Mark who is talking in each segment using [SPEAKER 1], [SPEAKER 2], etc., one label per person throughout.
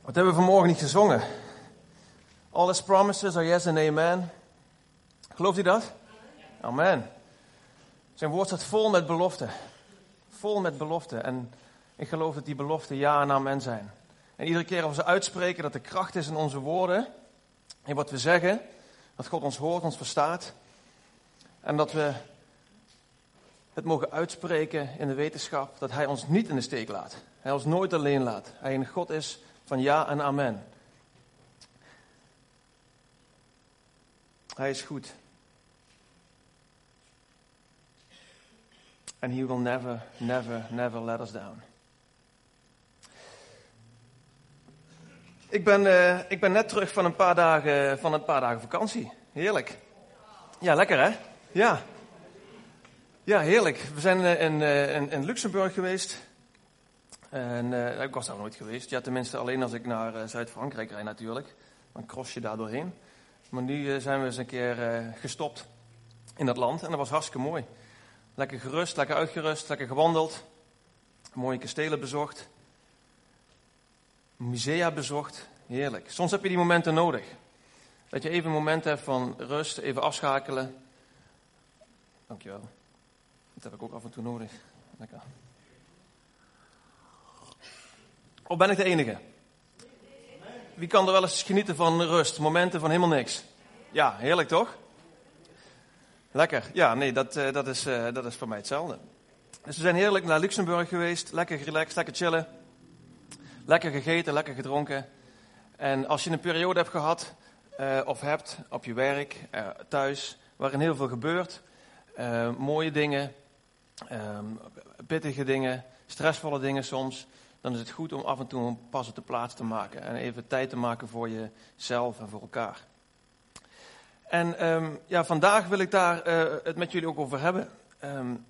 [SPEAKER 1] Wat hebben we vanmorgen niet gezongen? All his promises are yes and amen. Gelooft u dat? Amen. Zijn woord staat vol met beloften. Vol met beloften. En ik geloof dat die beloften ja en amen zijn. En iedere keer als we uitspreken, dat er kracht is in onze woorden. In wat we zeggen. Dat God ons hoort, ons verstaat. En dat we het mogen uitspreken in de wetenschap dat Hij ons niet in de steek laat. Hij ons nooit alleen laat. Hij een God is van ja en amen. Hij is goed. And he will never, never, never let us down. Ik ben, uh, ik ben net terug van een, paar dagen, van een paar dagen vakantie. Heerlijk. Ja, lekker hè? Ja. Ja, heerlijk. We zijn in, uh, in, in, Luxemburg geweest. En ik was daar nooit geweest. Ja, tenminste alleen als ik naar Zuid-Frankrijk rijd natuurlijk. Dan cross je daar doorheen. Maar nu zijn we eens een keer gestopt in dat land. En dat was hartstikke mooi. Lekker gerust, lekker uitgerust, lekker gewandeld. Mooie kastelen bezocht. Musea bezocht. Heerlijk. Soms heb je die momenten nodig. Dat je even een moment hebt van rust, even afschakelen. Dankjewel. Dat heb ik ook af en toe nodig. Lekker. Of ben ik de enige? Wie kan er wel eens genieten van rust, momenten van helemaal niks? Ja, heerlijk toch? Lekker. Ja, nee, dat, uh, dat, is, uh, dat is voor mij hetzelfde. Dus we zijn heerlijk naar Luxemburg geweest. Lekker relaxed, lekker chillen. Lekker gegeten, lekker gedronken. En als je een periode hebt gehad, uh, of hebt op je werk, thuis, waarin heel veel gebeurt. mooie dingen, um, pittige dingen, stressvolle dingen soms. Dan is het goed om af en toe een pas op de plaats te maken. En even tijd te maken voor jezelf en voor elkaar. En um, ja, vandaag wil ik daar uh, het met jullie ook over hebben. Um,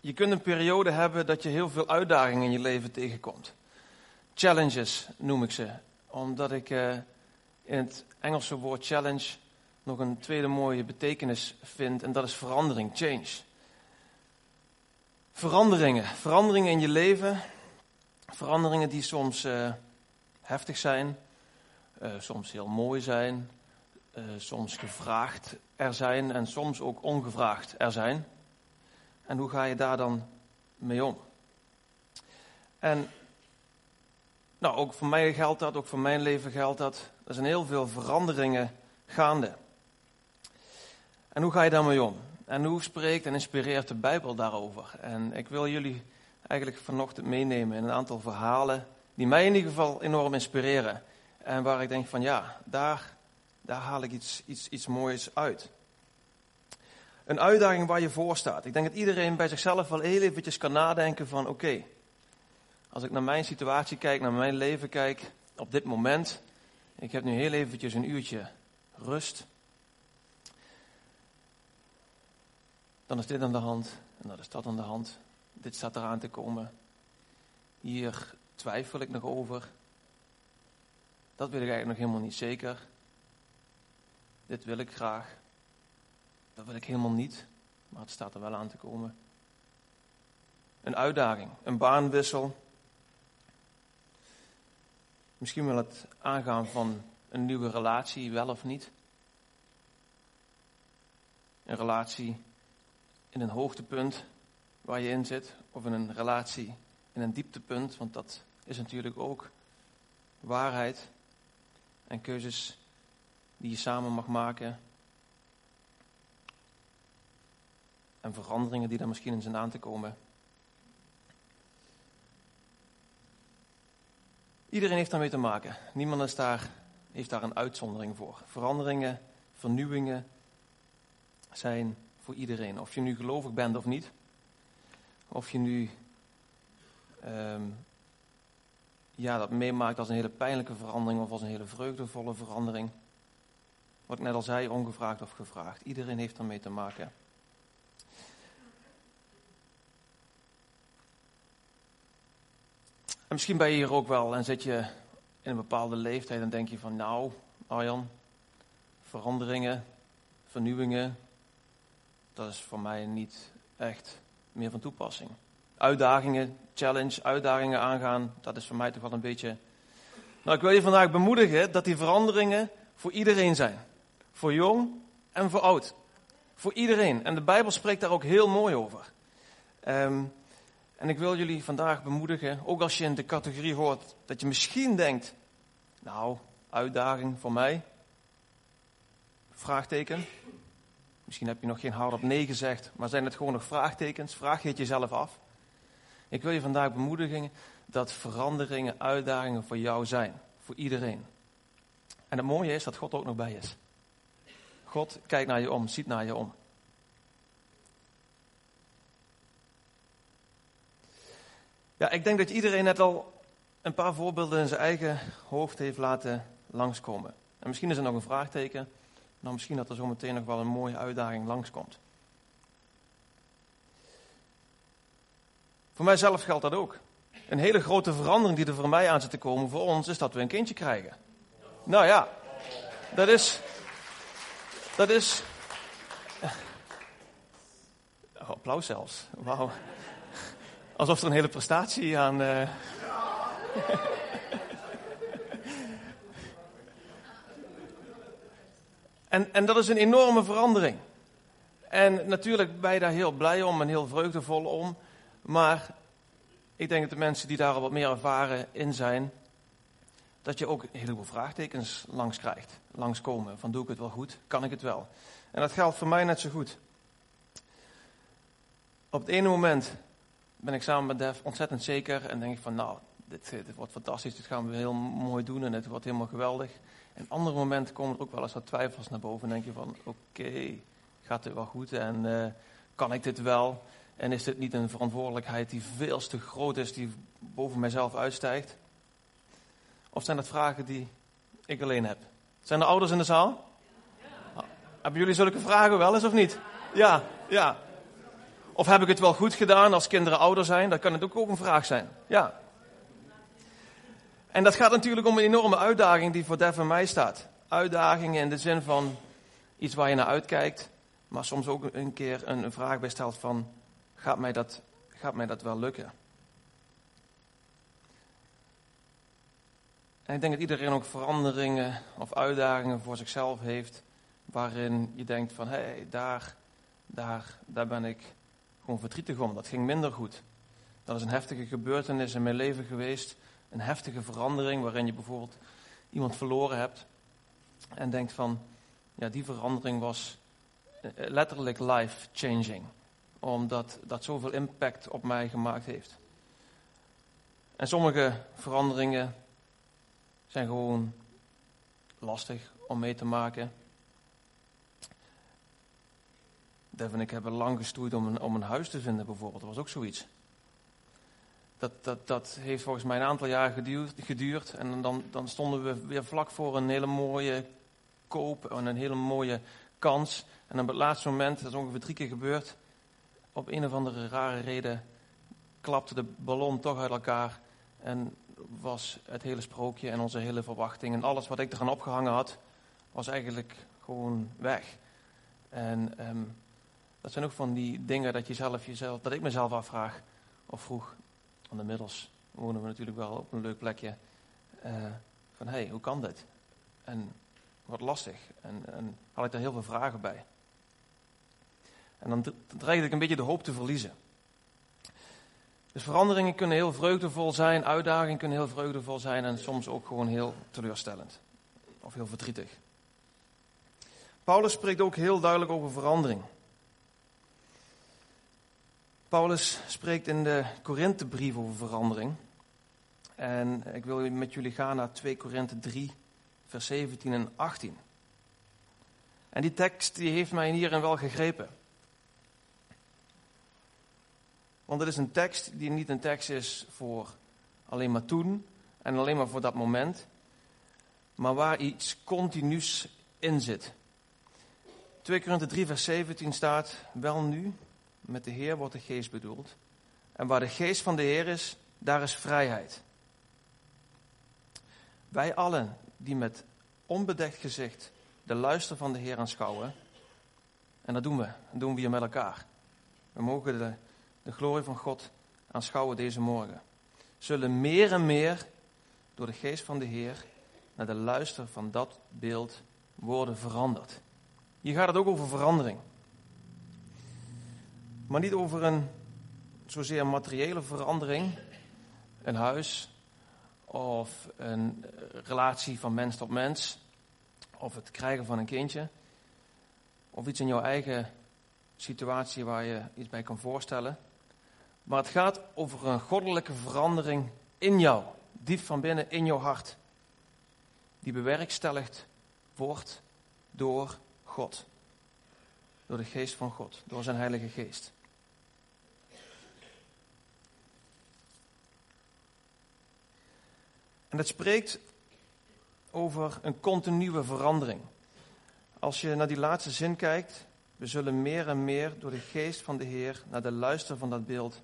[SPEAKER 1] je kunt een periode hebben dat je heel veel uitdagingen in je leven tegenkomt. Challenges noem ik ze. Omdat ik uh, in het Engelse woord challenge nog een tweede mooie betekenis vind. En dat is verandering, change. Veranderingen. Veranderingen in je leven. Veranderingen die soms uh, heftig zijn. soms heel mooi zijn uh, soms gevraagd er zijn en soms ook ongevraagd er zijn. En hoe ga je daar dan mee om? En nou, ook voor mij geldt dat, ook voor mijn leven geldt dat. Er zijn heel veel veranderingen gaande. En hoe ga je daarmee om? En hoe spreekt en inspireert de Bijbel daarover? En ik wil jullie eigenlijk vanochtend meenemen in een aantal verhalen die mij in ieder geval enorm inspireren. En waar ik denk van ja, daar daar haal ik iets, iets, iets moois uit. Een uitdaging waar je voor staat. Ik denk dat iedereen bij zichzelf wel heel eventjes kan nadenken van oké, als ik naar mijn situatie kijk, naar mijn leven kijk, op dit moment, ik heb nu heel eventjes een uurtje rust. Dan is dit aan de hand en dan is dat aan de hand. Dit staat eraan te komen. Hier twijfel ik nog over. Dat weet ik eigenlijk nog helemaal niet zeker. Dit wil ik graag. Dat wil ik helemaal niet, maar het staat er wel aan te komen. Een uitdaging, een baanwissel. Misschien wel het aangaan van een nieuwe relatie, wel of niet. Een relatie in een hoogtepunt waar je in zit, of in een relatie in een dieptepunt, want dat is natuurlijk ook waarheid en keuzes die je samen mag maken. En veranderingen die er misschien in zijn aan te komen. Iedereen heeft daarmee te maken. Niemand is daar, heeft daar een uitzondering voor. Veranderingen, vernieuwingen zijn voor iedereen. Of je nu gelovig bent of niet. Of je nu um, ja, dat meemaakt als een hele pijnlijke verandering of als een hele vreugdevolle verandering. Ik net al zei, ongevraagd of gevraagd. Iedereen heeft ermee te maken. En misschien ben je hier ook wel en zit je in een bepaalde leeftijd en denk je van nou, Arjan, veranderingen, vernieuwingen, dat is voor mij niet echt meer van toepassing. Uitdagingen, challenge, uitdagingen aangaan, dat is voor mij toch wel een beetje Nou, ik wil je vandaag bemoedigen dat die veranderingen voor iedereen zijn. Voor jong en voor oud. Voor iedereen. En de Bijbel spreekt daar ook heel mooi over. Ehm, en ik wil jullie vandaag bemoedigen, ook als je in de categorie hoort, dat je misschien denkt, nou, uitdaging voor mij? Vraagteken. Misschien heb je nog geen hardop nee gezegd, maar zijn het gewoon nog vraagtekens? Vraag je het jezelf af. Ik wil je vandaag bemoedigen dat veranderingen, uitdagingen voor jou zijn. Voor iedereen. En het mooie is dat God ook nog bij is. God kijkt naar je om, ziet naar je om. Ja, ik denk dat iedereen net al een paar voorbeelden in zijn eigen hoofd heeft laten langskomen. En misschien is er nog een vraagteken, maar misschien dat er zometeen nog wel een mooie uitdaging langskomt. Voor mijzelf geldt dat ook. Een hele grote verandering die er voor mij aan zit te komen voor ons, is dat we een kindje krijgen. Nou ja, dat is. Dat is. Oh, applaus zelfs. Wauw. Alsof er een hele prestatie aan. Uh... en, en dat is een enorme verandering. En natuurlijk ben je daar heel blij om en heel vreugdevol om. Maar ik denk dat de mensen die daar al wat meer ervaren in zijn, dat je ook een heleboel vraagtekens langs krijgt, langskomen. Van doe ik het wel goed? Kan ik het wel? En dat geldt voor mij net zo goed. Op het ene moment ben ik samen met Def ontzettend zeker en denk ik van nou, dit, dit, wordt fantastisch, dit gaan we heel mooi doen en het wordt helemaal geweldig. En andere momenten komen er ook wel eens wat twijfels naar boven en denk je van oké, gaat dit wel goed en uh, kan ik dit wel? En is dit niet een verantwoordelijkheid die veel te groot is, die boven mijzelf uitstijgt? Of zijn dat vragen die ik alleen heb? Zijn er ouders in de zaal? Ja. Hebben jullie zulke vragen wel eens of niet? Ja, ja. Of heb ik het wel goed gedaan als kinderen ouder zijn? Dat kan natuurlijk ook een vraag zijn. Ja. En dat gaat natuurlijk om een enorme uitdaging die voor Dev en mij staat. Uitdagingen in de zin van iets waar je naar uitkijkt, maar soms ook een keer een vraag bij stelt van gaat mij dat, gaat mij dat wel lukken? En ik denk dat iedereen ook veranderingen of uitdagingen voor zichzelf heeft, waarin je denkt van, hé, hey, daar, daar, daar ben ik gewoon verdrietig om. Dat ging minder goed. Dat is een heftige gebeurtenis in mijn leven geweest, een heftige verandering, waarin je bijvoorbeeld iemand verloren hebt en denkt van, ja, die verandering was eh, letterlijk life-changing omdat dat zoveel impact op mij gemaakt heeft. En sommige veranderingen zijn gewoon lastig om mee te maken. Dev en ik hebben lang gestoeid om een, om een huis te vinden, bijvoorbeeld. Dat was ook zoiets. Dat, dat, dat heeft volgens mij een aantal jaar geduurd. en dan, dan stonden we weer vlak voor een hele mooie koop en een hele mooie kans. En op het laatste moment, dat is ongeveer drie keer gebeurd, op een of andere rare reden klapte de ballon toch uit elkaar. En was het hele sprookje en onze hele verwachting en alles wat ik er aan opgehangen had, was eigenlijk gewoon weg. En um, dat zijn ook van die dingen dat, je zelf, jezelf, dat ik mezelf afvraag of vroeg. Inmiddels wonen we natuurlijk wel op een leuk plekje. Uh, van hé, hey, hoe kan dit? En wat lastig. En, en had ik daar heel veel vragen bij. En dan dreigde ik een beetje de hoop te verliezen. Dus veranderingen kunnen heel vreugdevol zijn, uitdagingen kunnen heel vreugdevol zijn en soms ook gewoon heel teleurstellend. Of heel verdrietig. Paulus spreekt ook heel duidelijk over verandering. Paulus spreekt in de Korinthebrief over verandering. En ik wil met jullie gaan naar 2 Korinthe 3, vers 17 en 18. En die tekst die heeft mij hierin wel gegrepen. Want het is een tekst die niet een tekst is voor alleen maar toen en alleen maar voor dat moment, maar waar iets continuus in zit. 2 Korinther 3 vers 17 staat, wel nu, met de Heer wordt de geest bedoeld. En waar de geest van de Heer is, daar is vrijheid. Wij allen die met onbedekt gezicht de luister van de Heer aanschouwen, en dat doen we, dat doen we hier met elkaar. We mogen de de glorie van God aanschouwen deze morgen. Zullen meer en meer door de geest van de Heer naar de luister van dat beeld worden veranderd. Hier gaat het ook over verandering. Maar niet over een zozeer materiële verandering, een huis of een relatie van mens tot mens, of het krijgen van een kindje, of iets in jouw eigen situatie waar je iets bij kan voorstellen. Maar het gaat over een goddelijke verandering in jou, diep van binnen in jouw hart, die bewerkstelligd wordt door God, door de geest van God, door zijn Heilige Geest. En het spreekt over een continue verandering. Als je naar die laatste zin kijkt, we zullen meer en meer door de geest van de Heer naar de luister van dat beeld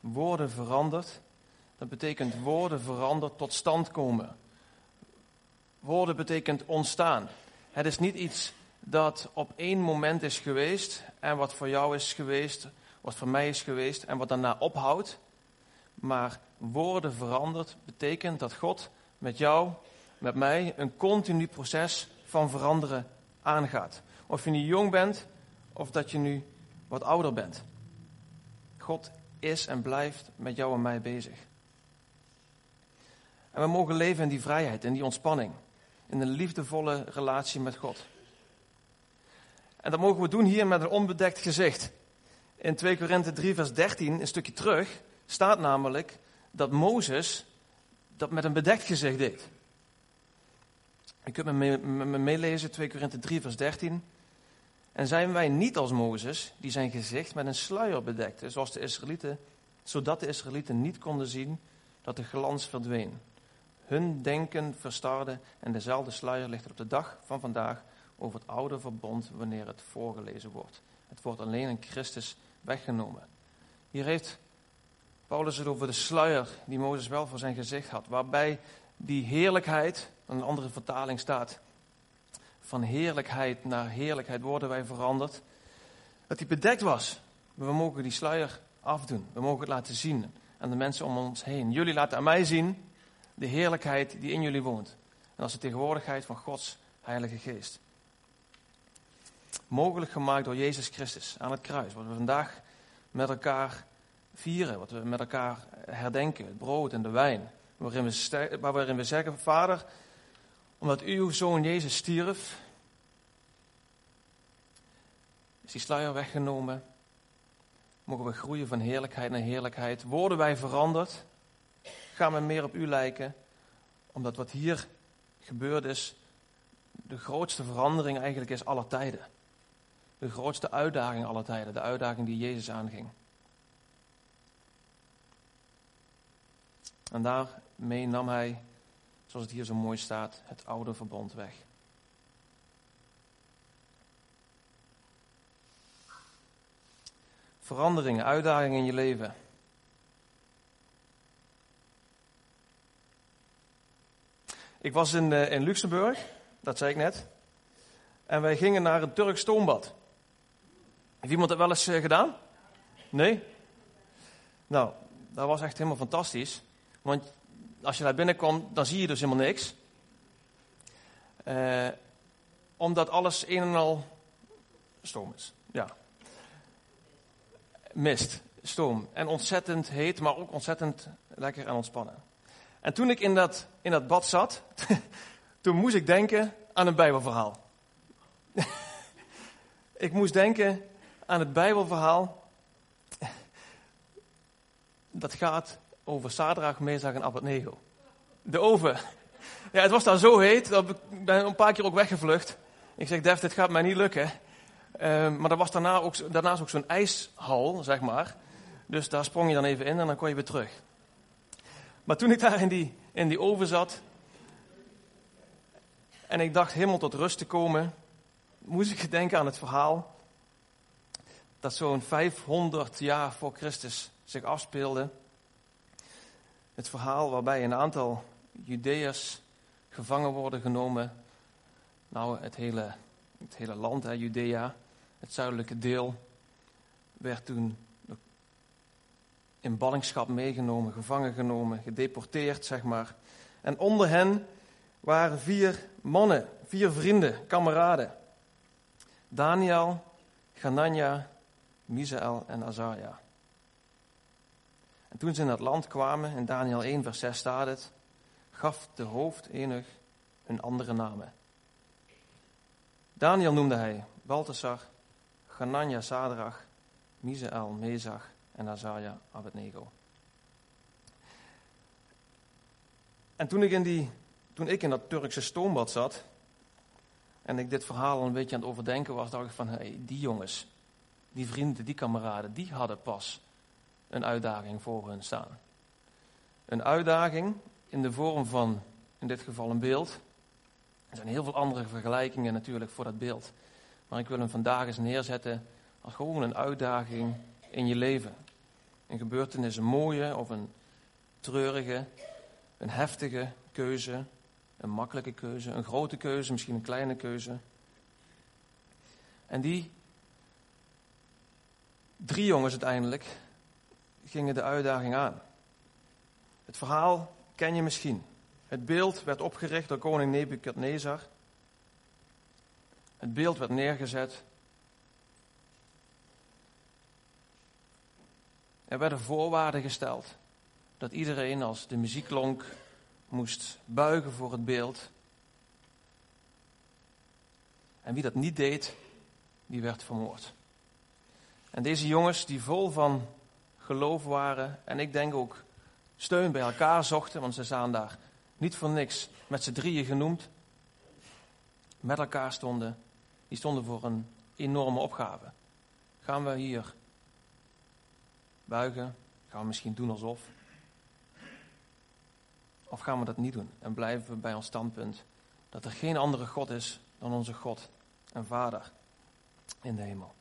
[SPEAKER 1] worden veranderd. Dat betekent woorden veranderd tot stand komen. Woorden betekent ontstaan. Het is niet iets dat op één moment is geweest en wat voor jou is geweest, wat voor mij is geweest en wat daarna ophoudt. Maar woorden veranderd betekent dat God met jou, met mij, een continu proces van veranderen aangaat. Of je nu jong bent of dat je nu wat ouder bent. God is en blijft met jou en mij bezig. En we mogen leven in die vrijheid, in die ontspanning, in een liefdevolle relatie met God. En dat mogen we doen hier met een onbedekt gezicht. In 2 Korinthe 3, vers 13, een stukje terug, staat namelijk dat Mozes dat met een bedekt gezicht deed. Je kunt met me meelezen, 2 Korinthe 3, vers 13. En zijn wij niet als Mozes, die zijn gezicht met een sluier bedekte, zoals de Israëlieten, zodat de Israëlieten niet konden zien dat de glans verdween. Hun denken verstarde en dezelfde sluier ligt er op de dag van vandaag over het oude verbond wanneer het voorgelezen wordt. Het wordt alleen in Christus weggenomen. Hier heeft Paulus het over de sluier die Mozes wel voor zijn gezicht had, waarbij die heerlijkheid, een andere vertaling staat, van heerlijkheid naar heerlijkheid worden wij veranderd, dat die bedekt was. We mogen die sluier afdoen. We mogen het laten zien aan de mensen om ons heen. Jullie laten aan mij zien de heerlijkheid die in jullie woont. En dat is de tegenwoordigheid van Gods Heilige Geest. Mogelijk gemaakt door Jezus Christus aan het kruis. Wat we vandaag met elkaar vieren. Wat we met elkaar herdenken. Het brood en de wijn. Waarin we, waarin we zeggen, Vader, omdat uw zoon Jezus stierf, is die sluier weggenomen. Mogen we groeien van heerlijkheid naar heerlijkheid. Worden wij veranderd? Gaan we meer op u lijken? Omdat wat hier gebeurd is, de grootste verandering eigenlijk is aller tijden. De grootste uitdaging aller tijden. De uitdaging die Jezus aanging. En daarmee nam hij zoals het hier zo mooi staat, het oude verbond weg. Veranderingen, uitdagingen in je leven. Ik was in, uh, in Luxemburg, dat zei ik net. En wij gingen naar een Turks stoombad. Heeft iemand dat wel eens uh, gedaan? Nee? Nou, dat was echt helemaal fantastisch. Want als je naar binnen komt, dan zie je dus helemaal niks. Uh, omdat alles een en al stoom is. Ja. Mist, stoom. En ontzettend heet, maar ook ontzettend lekker en ontspannen. En toen ik in dat, in dat bad zat, toen moest ik denken aan een Bijbelverhaal. ik moest denken aan het Bijbelverhaal. Dat gaat over Sadrach, Mezach en Abednego. De oven. Ja, het was daar zo heet, dat ik ben een paar keer ook weggevlucht. Ik zeg, Def, dit gaat mij niet lukken. Uh, maar er was daarna ook, daarnaast ook zo'n ijshal, zeg maar. Dus daar sprong je dan even in en dan kon je weer terug. Maar toen ik daar in die, in die oven zat en ik dacht helemaal tot rust te komen, moest ik denken aan het verhaal dat zo'n 500 jaar voor Christus zich afspeelde het verhaal waarbij een aantal Judeërs gevangen worden genomen. Nou, het hele, het hele land, hè, Judea, het zuidelijke deel, werd toen in ballingschap meegenomen, gevangen genomen, gedeporteerd, zeg maar. En onder hen waren vier mannen, vier vrienden, kameraden. Daniel, Ganania, Misael en Azaria. En toen ze in het land kwamen, in Daniel 1 vers 6 staat het, gaf de hoofd enig hun andere namen. Daniel noemde hij Balthasar, Ganania Sadrach, Misael Mezach en Azaria Abednego. En toen ik, in die, toen ik in dat Turkse stoombad zat en ik dit verhaal een beetje aan het overdenken was, dacht ik van, hey, die jongens, die vrienden, die kameraden, die hadden pas een uitdaging voor hun staan. Een uitdaging in de vorm van, in dit geval een beeld. Er zijn heel veel andere vergelijkingen natuurlijk voor dat beeld. Maar ik wil hem vandaag eens neerzetten als gewoon een uitdaging in je leven. Een gebeurtenis, een mooie of een treurige, een heftige keuze, een makkelijke keuze, een grote keuze, misschien een kleine keuze. En die drie jongens uiteindelijk gingen de uitdaging aan. Het verhaal ken je misschien. Het beeld werd opgericht door koning Nebukadnezar. Het beeld werd neergezet. Er werden voorwaarden gesteld dat iedereen als de muziek klonk moest buigen voor het beeld. En wie dat niet deed, die werd vermoord. En deze jongens die vol van geloof waren en ik denk ook steun bij elkaar zochten, want ze staan daar niet voor niks met z'n drieën genoemd, met elkaar stonden, die stonden voor een enorme opgave. Gaan we hier buigen? Gaan we misschien doen alsof? Of gaan we dat niet doen en blijven we bij ons standpunt dat er geen andere God is dan onze God en Vader in de hemel?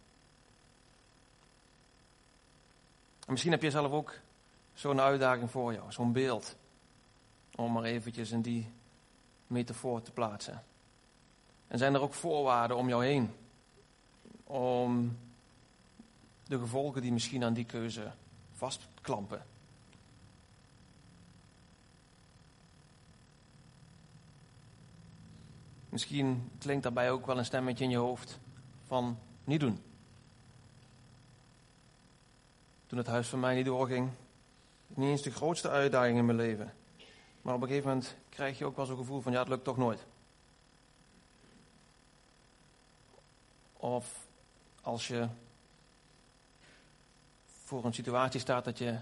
[SPEAKER 1] En misschien heb je zelf ook zo'n uitdaging voor jou, zo'n beeld, om maar eventjes in die metafoor te plaatsen. En zijn er ook voorwaarden om jou heen, om de gevolgen die misschien aan die keuze vastklampen? Misschien klinkt daarbij ook wel een stemmetje in je hoofd van niet doen. Toen het huis van mij niet doorging, niet eens de grootste uitdaging in mijn leven. Maar op een gegeven moment krijg je ook wel zo'n gevoel van ja, het lukt toch nooit. Of als je voor een situatie staat dat je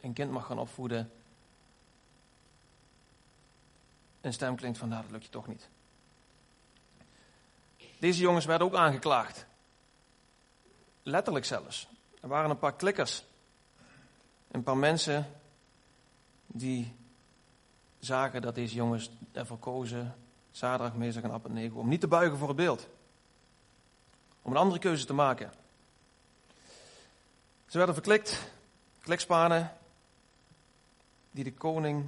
[SPEAKER 1] een kind mag gaan opvoeden, een stem klinkt van nou, dat lukt je toch niet. Deze jongens werden ook aangeklaagd. Letterlijk zelfs. Er waren een paar klikkers. Een paar mensen die zagen dat deze jongens ervoor kozen, Zaterdag, Mezag en Abednego, om niet te buigen voor het beeld. Om een andere keuze te maken. Ze werden verklikt, klikspanen, die de koning,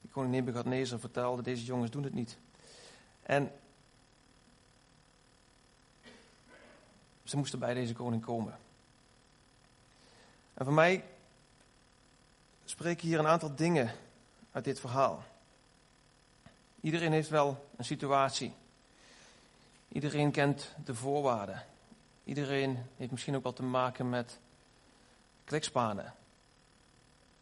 [SPEAKER 1] die koning Nebuchadnezzar vertelde, deze jongens doen het niet. En ze moesten bij deze koning komen. En voor mij spreken hier een aantal dingen uit dit verhaal. Iedereen heeft wel een situatie. Iedereen kent de voorwaarden. Iedereen heeft misschien ook wel te maken met klikspanen.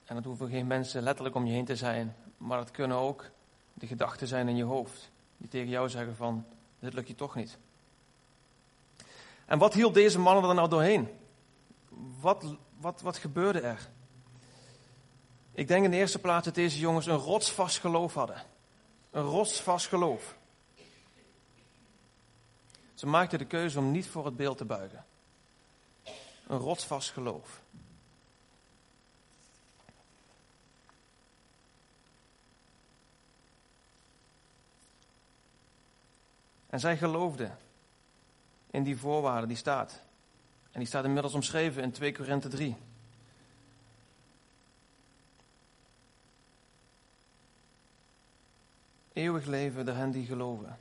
[SPEAKER 1] En dat hoeven geen mensen letterlijk om je heen te zijn, maar dat kunnen ook de gedachten zijn in je hoofd. Die tegen jou zeggen van, dit lukt je toch niet. En wat hield deze mannen er nou doorheen? Wat, wat, wat gebeurde er? Ik denk in de eerste plaats dat deze jongens een rotsvast geloof hadden. Een rotsvast geloof. Ze maakten de keuze om niet voor het beeld te buigen. Een rotsvast geloof. En zij geloofden in die voorwaarden die staat. En die staat inmiddels omschreven in 2 Korinthe 3. Eeuwig leven de hen die geloven.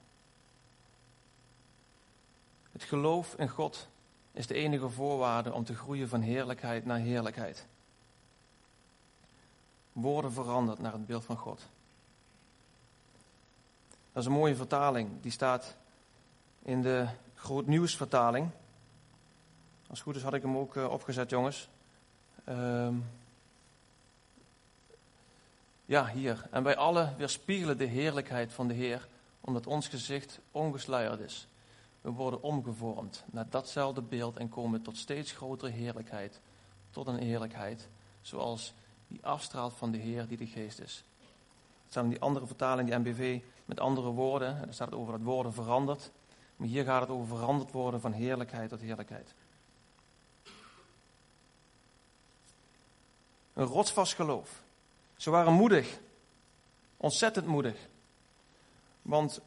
[SPEAKER 1] Het geloof in God is de enige voorwaarde om te groeien van heerlijkheid naar heerlijkheid. Worden veranderd naar het beeld van God. Dat is een mooie vertaling. Die staat in de Groot Nieuwsvertaling. Als het goed is had ik hem ook uh, opgezet, jongens. Um, ja, hier. En wij allen weerspiegelen de heerlijkheid van de Heer, omdat ons gezicht ongesluierd is. We worden omgevormd naar datzelfde beeld en komen tot steeds grotere heerlijkheid, tot een heerlijkheid zoals die afstraalt van de Heer die de Geest is. Het staan die andere vertaling, die MBV, met andere woorden. En daar staat het over het woorden veranderd. Maar hier gaat het over veranderd worden van heerlijkheid tot heerlijkheid. Een rotsvast geloof. Ze waren moedig. Ontzettend moedig. Want,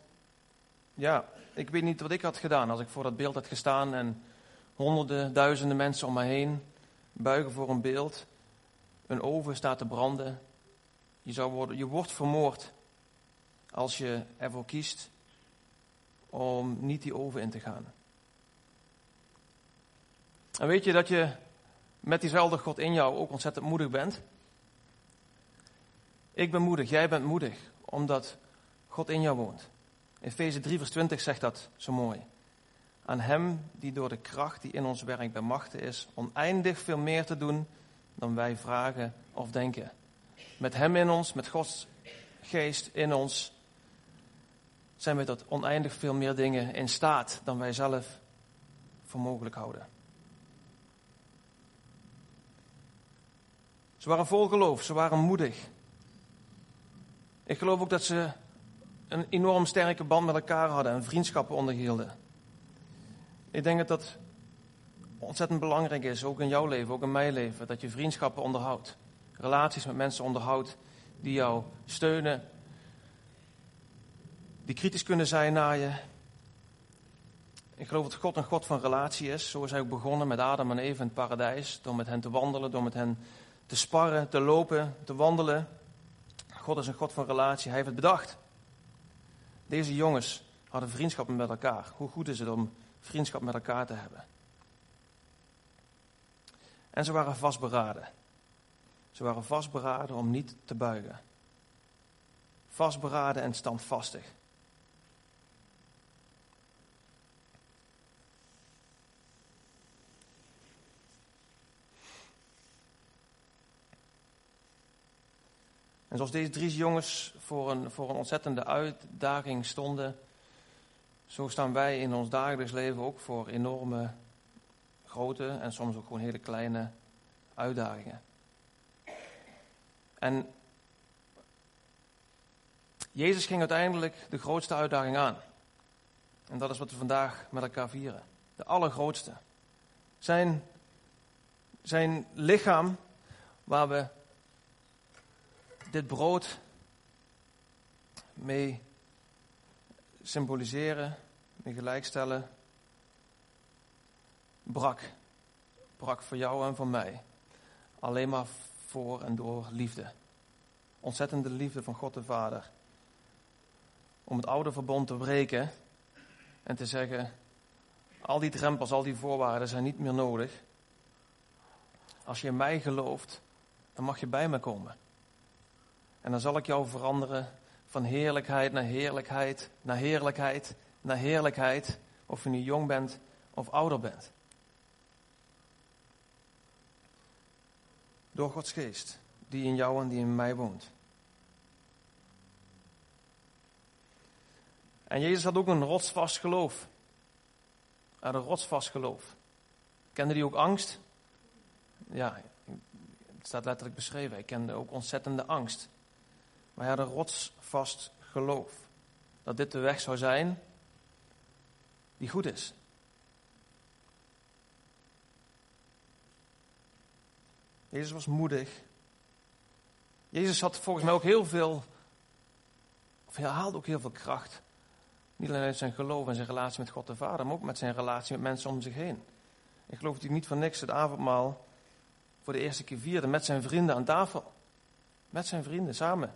[SPEAKER 1] ja, ik weet niet wat ik had gedaan als ik voor dat beeld had gestaan en honderden, duizenden mensen om me heen buigen voor een beeld. Een oven staat te branden. Je, zou worden, je wordt vermoord als je ervoor kiest om niet die oven in te gaan. En weet je dat je met diezelfde God in jou ook ontzettend moedig bent? Ik ben moedig, jij bent moedig, omdat God in jou woont. Efeze 3, vers 20 zegt dat zo mooi. Aan Hem die door de kracht die in ons werkt bij machten is, oneindig veel meer te doen dan wij vragen of denken. Met Hem in ons, met Gods geest in ons, zijn we tot oneindig veel meer dingen in staat dan wij zelf voor mogelijk houden. Ze waren vol geloof, ze waren moedig. Ik geloof ook dat ze een enorm sterke band met elkaar hadden en vriendschappen onderhielden. Ik denk dat dat ontzettend belangrijk is, ook in jouw leven, ook in mijn leven, dat je vriendschappen onderhoudt. Relaties met mensen onderhoudt die jou steunen, die kritisch kunnen zijn naar je. Ik geloof dat God een God van relatie is. Zo is hij ook begonnen met Adam en Eva in het paradijs. Door met hen te wandelen, door met hen te sparren, te lopen, te wandelen. God is een God van relatie. Hij heeft het bedacht. Deze jongens hadden vriendschap met elkaar. Hoe goed is het om vriendschap met elkaar te hebben? En ze waren vastberaden. Ze waren vastberaden om niet te buigen. Vastberaden en standvastig. En zoals deze drie jongens voor een, voor een ontzettende uitdaging stonden, zo staan wij in ons dagelijks leven ook voor enorme, grote en soms ook gewoon hele kleine uitdagingen. En Jezus ging uiteindelijk de grootste uitdaging aan. En dat is wat we vandaag met elkaar vieren. De allergrootste. Zijn, zijn lichaam, waar we dit brood mee symboliseren, mee gelijkstellen, brak. Brak voor jou en voor mij. Alleen maar voor en door liefde. Ontzettende liefde van God de Vader. Om het oude verbond te breken en te zeggen: al die drempels, al die voorwaarden zijn niet meer nodig. Als je in mij gelooft, dan mag je bij me komen. En dan zal ik jou veranderen van heerlijkheid naar heerlijkheid, naar heerlijkheid, naar heerlijkheid. Of je nu jong bent of ouder bent. Door Gods geest, die in jou en die in mij woont. En Jezus had ook een rotsvast geloof. Hij had een rotsvast geloof. Kende hij ook angst? Ja, het staat letterlijk beschreven. Hij kende ook ontzettende angst. Maar hij had een rotsvast geloof. Dat dit de weg zou zijn die goed is. Jezus was moedig. Jezus had volgens mij ook heel veel, of hij haalde ook heel veel kracht. Niet alleen uit zijn geloof en zijn relatie met God de Vader, maar ook met zijn relatie met mensen om zich heen. Ik geloof dat hij niet van niks het avondmaal voor de eerste keer vierde met zijn vrienden aan tafel. Met zijn vrienden samen.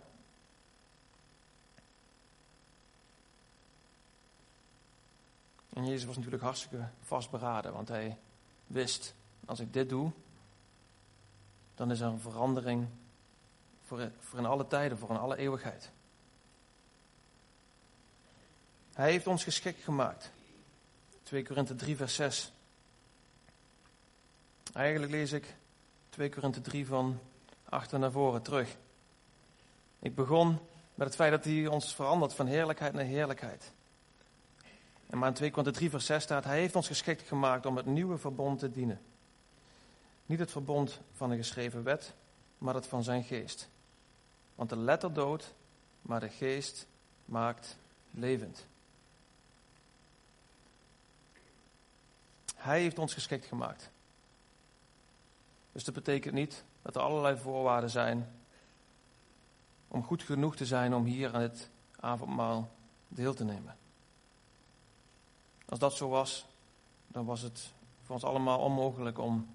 [SPEAKER 1] En Jezus was natuurlijk hartstikke vastberaden, want hij wist, als ik dit doe, dan is er een verandering voor, voor in alle tijden, voor in alle eeuwigheid. Hij heeft ons geschikt gemaakt. 2 Korinthe 3, vers 6. Eigenlijk lees ik 2 Korinthe 3 van achter naar voren terug. Ik begon met het feit dat hij ons verandert van heerlijkheid naar heerlijkheid. En maar in 2 Korinthe 3 vers 6 staat, hij heeft ons geschikt gemaakt om het nieuwe verbond te dienen. Niet het verbond van de geschreven wet, maar het van zijn geest. Want de letter doodt, maar de geest maakt levend. Hij heeft ons geschikt gemaakt. Dus dat betekent niet dat er allerlei voorwaarden zijn om goed genoeg te zijn om hier aan het avondmaal deel te nemen. Als dat zo was, dan was het voor ons allemaal onmogelijk om,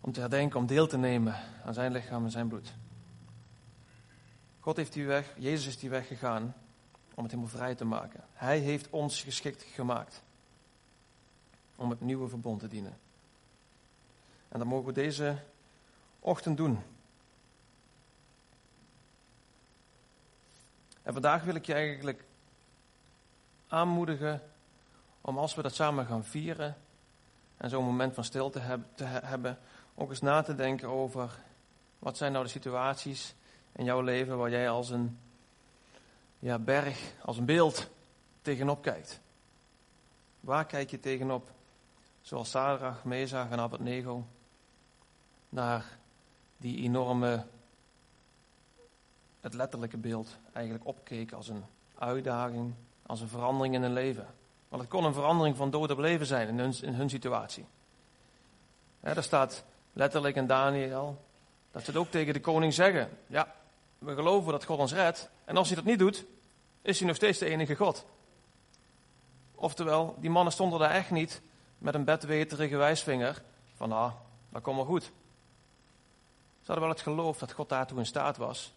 [SPEAKER 1] om te herdenken, om deel te nemen aan zijn lichaam en zijn bloed. God heeft die weg, Jezus is die weg gegaan om het helemaal vrij te maken. Hij heeft ons geschikt gemaakt om het nieuwe verbond te dienen. En dat mogen we deze ochtend doen. En vandaag wil ik je eigenlijk aanmoedigen om als we dat samen gaan vieren en zo'n moment van stilte hebben, te hebben, ook eens na te denken over wat zijn nou de situaties in jouw leven waar jij als een ja, berg, als een beeld tegenop kijkt. Waar kijk je tegenop? Zoals Sadrach, Mezach en Abednego naar die enorme, het letterlijke beeld eigenlijk opkeek als een uitdaging, als een verandering in hun leven. Want het kon een verandering van dood op leven zijn in hun, situatie. Ja, daar staat letterlijk in Daniel dat ze het ook tegen de koning zeggen. Ja, we geloven dat God ons redt. En als hij dat niet doet, is hij nog steeds de enige God. Oftewel, die mannen stonden daar echt niet met een bedweterige wijsvinger van ah, dat komt wel goed. Ze hadden wel het geloof dat God daartoe in staat was.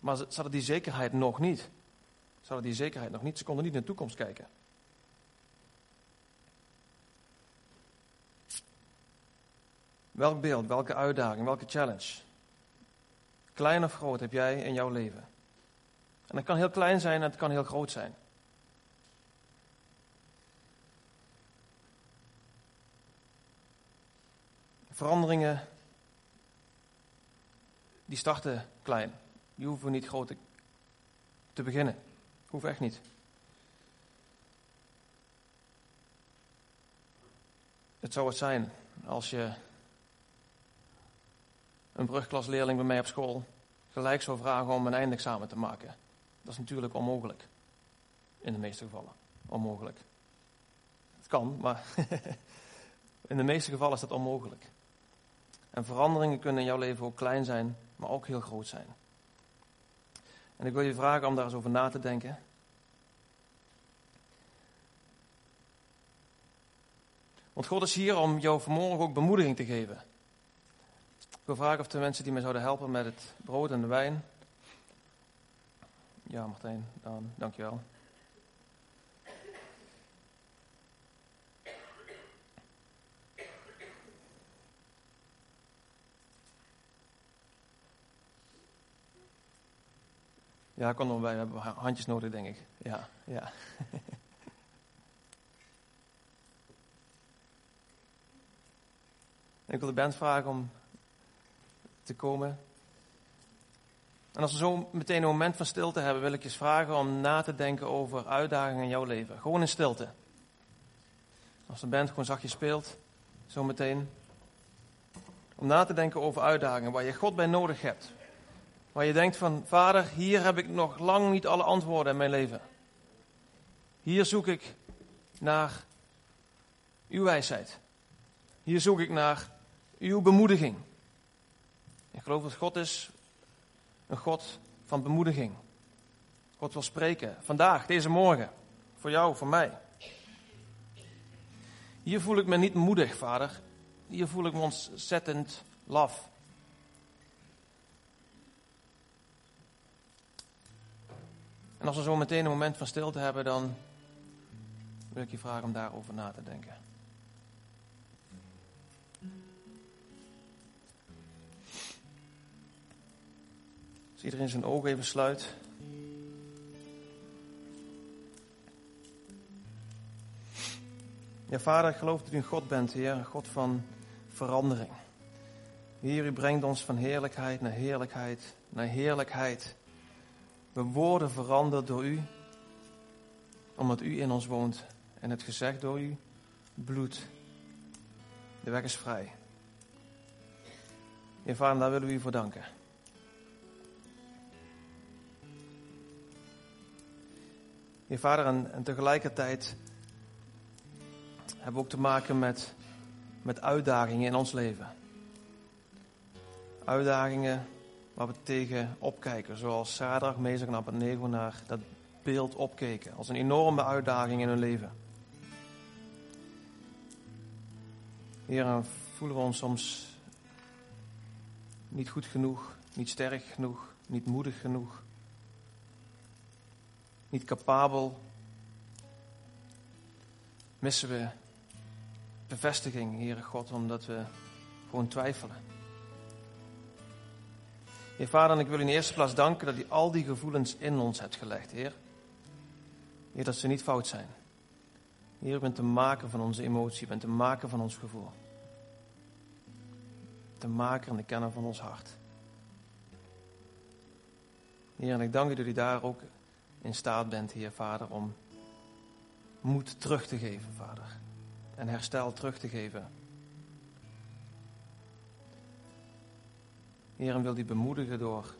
[SPEAKER 1] Maar ze, hadden die zekerheid nog niet. Ze hadden die zekerheid nog niet. Ze konden niet in de toekomst kijken. Welk beeld, welke uitdaging, welke challenge, klein of groot, heb jij in jouw leven? En dat kan heel klein zijn en het kan heel groot zijn. Veranderingen die starten klein. Die hoeven niet groot te beginnen. Hoeft echt niet. Het zou het zijn als je een brugklasleerling bij mij op school gelijk zou vragen om een eindexamen te maken. Dat is natuurlijk onmogelijk. In de meeste gevallen. Onmogelijk. Het kan, maar in de meeste gevallen is dat onmogelijk. En veranderingen kunnen in jouw leven ook klein zijn, maar ook heel groot zijn. En ik wil je vragen om daar eens over na te denken. Want God is hier om jou vanmorgen ook bemoediging te geven. Ik wil vragen of de mensen die mij zouden helpen met het brood en de wijn. Ja, Martijn, dan, dankjewel. Ja, kom nog bij. We hebben handjes nodig, denk ik. Ja, ja. ik wil de band vragen om te komen. En als we zo meteen een moment van stilte hebben, wil ik je vragen om na te denken over uitdagingen in jouw leven. Gewoon in stilte. Als de band gewoon zachtjes speelt, zo meteen. Om na te denken over uitdagingen waar je God bij nodig hebt. Waar je denkt van, vader, hier heb ik nog lang niet alle antwoorden in mijn leven. Hier zoek ik naar uw wijsheid. Hier zoek ik naar uw bemoediging. Ik geloof dat God is een God van bemoediging. God wil spreken. Vandaag, deze morgen. Voor jou, voor mij. Hier voel ik me niet moedig, vader. Hier voel ik me ontzettend laf. En als we zo meteen een moment van stilte hebben, dan wil ik je vragen om daarover na te denken. Als iedereen zijn ogen even sluit. Ja, vader, ik geloof dat u een God bent, Heer, een God van verandering. Heer, u brengt ons van heerlijkheid naar heerlijkheid naar heerlijkheid. We worden veranderd door u, omdat u in ons woont en het gezegd door u, bloed. De weg is vrij. Heer Vader, daar willen we u voor danken. Heer Vader, en, en tegelijkertijd hebben we ook te maken met, met uitdagingen in ons leven. Uitdagingen waar we tegen opkijken, zoals Sadrach, Mezach en Abednego naar dat beeld opkeken, als een enorme uitdaging in hun leven. Heer, voelen we ons soms niet goed genoeg, niet sterk genoeg, niet moedig genoeg, niet capabel. Missen we bevestiging, Heere God, omdat we gewoon twijfelen. Heer Vader, ik wil u in de eerste plaats danken dat u al die gevoelens in ons hebt gelegd, Heer. Heer, dat ze niet fout zijn. Heer, u bent de maker van onze emotie, u bent de maker van ons gevoel. De maker en de kenner van ons hart. Heer, en ik dank u dat u daar ook in staat bent, Heer Vader, om moed terug te geven, Vader. En herstel terug te geven Heer, en wil die bemoedigen door,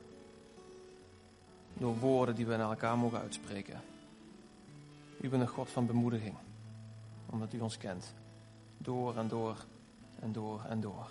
[SPEAKER 1] door woorden die we naar elkaar mogen uitspreken. U bent een God van bemoediging, omdat u ons kent. Door en door en door en door.